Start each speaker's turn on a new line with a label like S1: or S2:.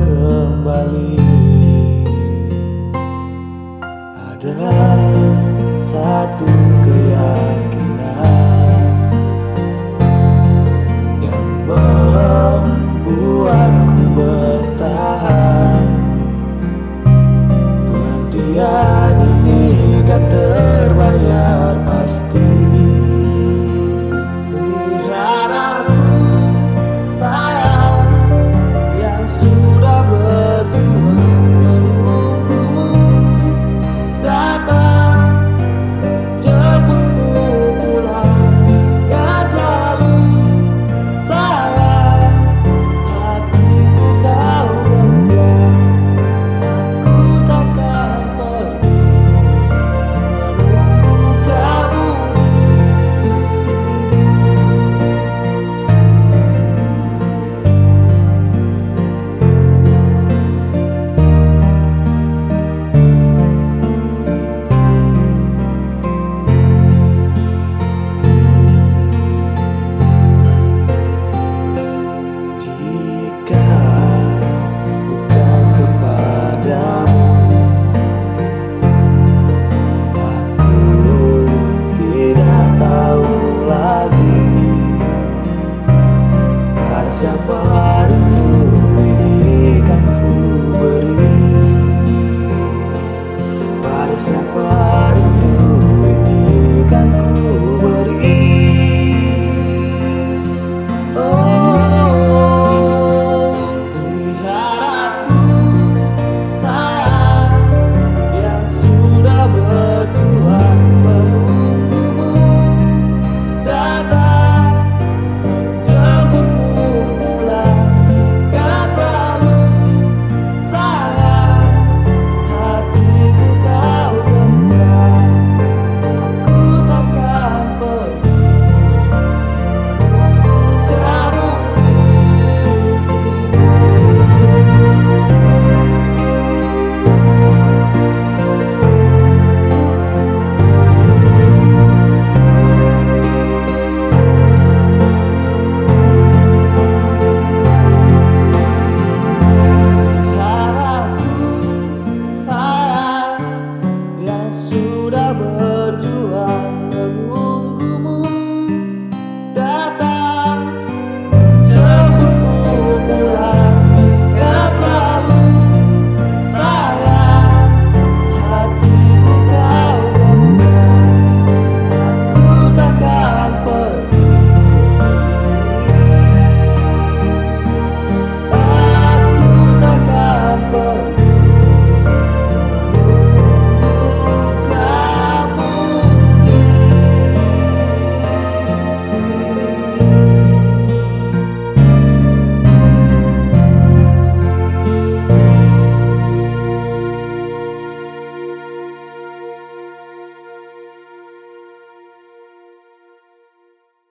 S1: good.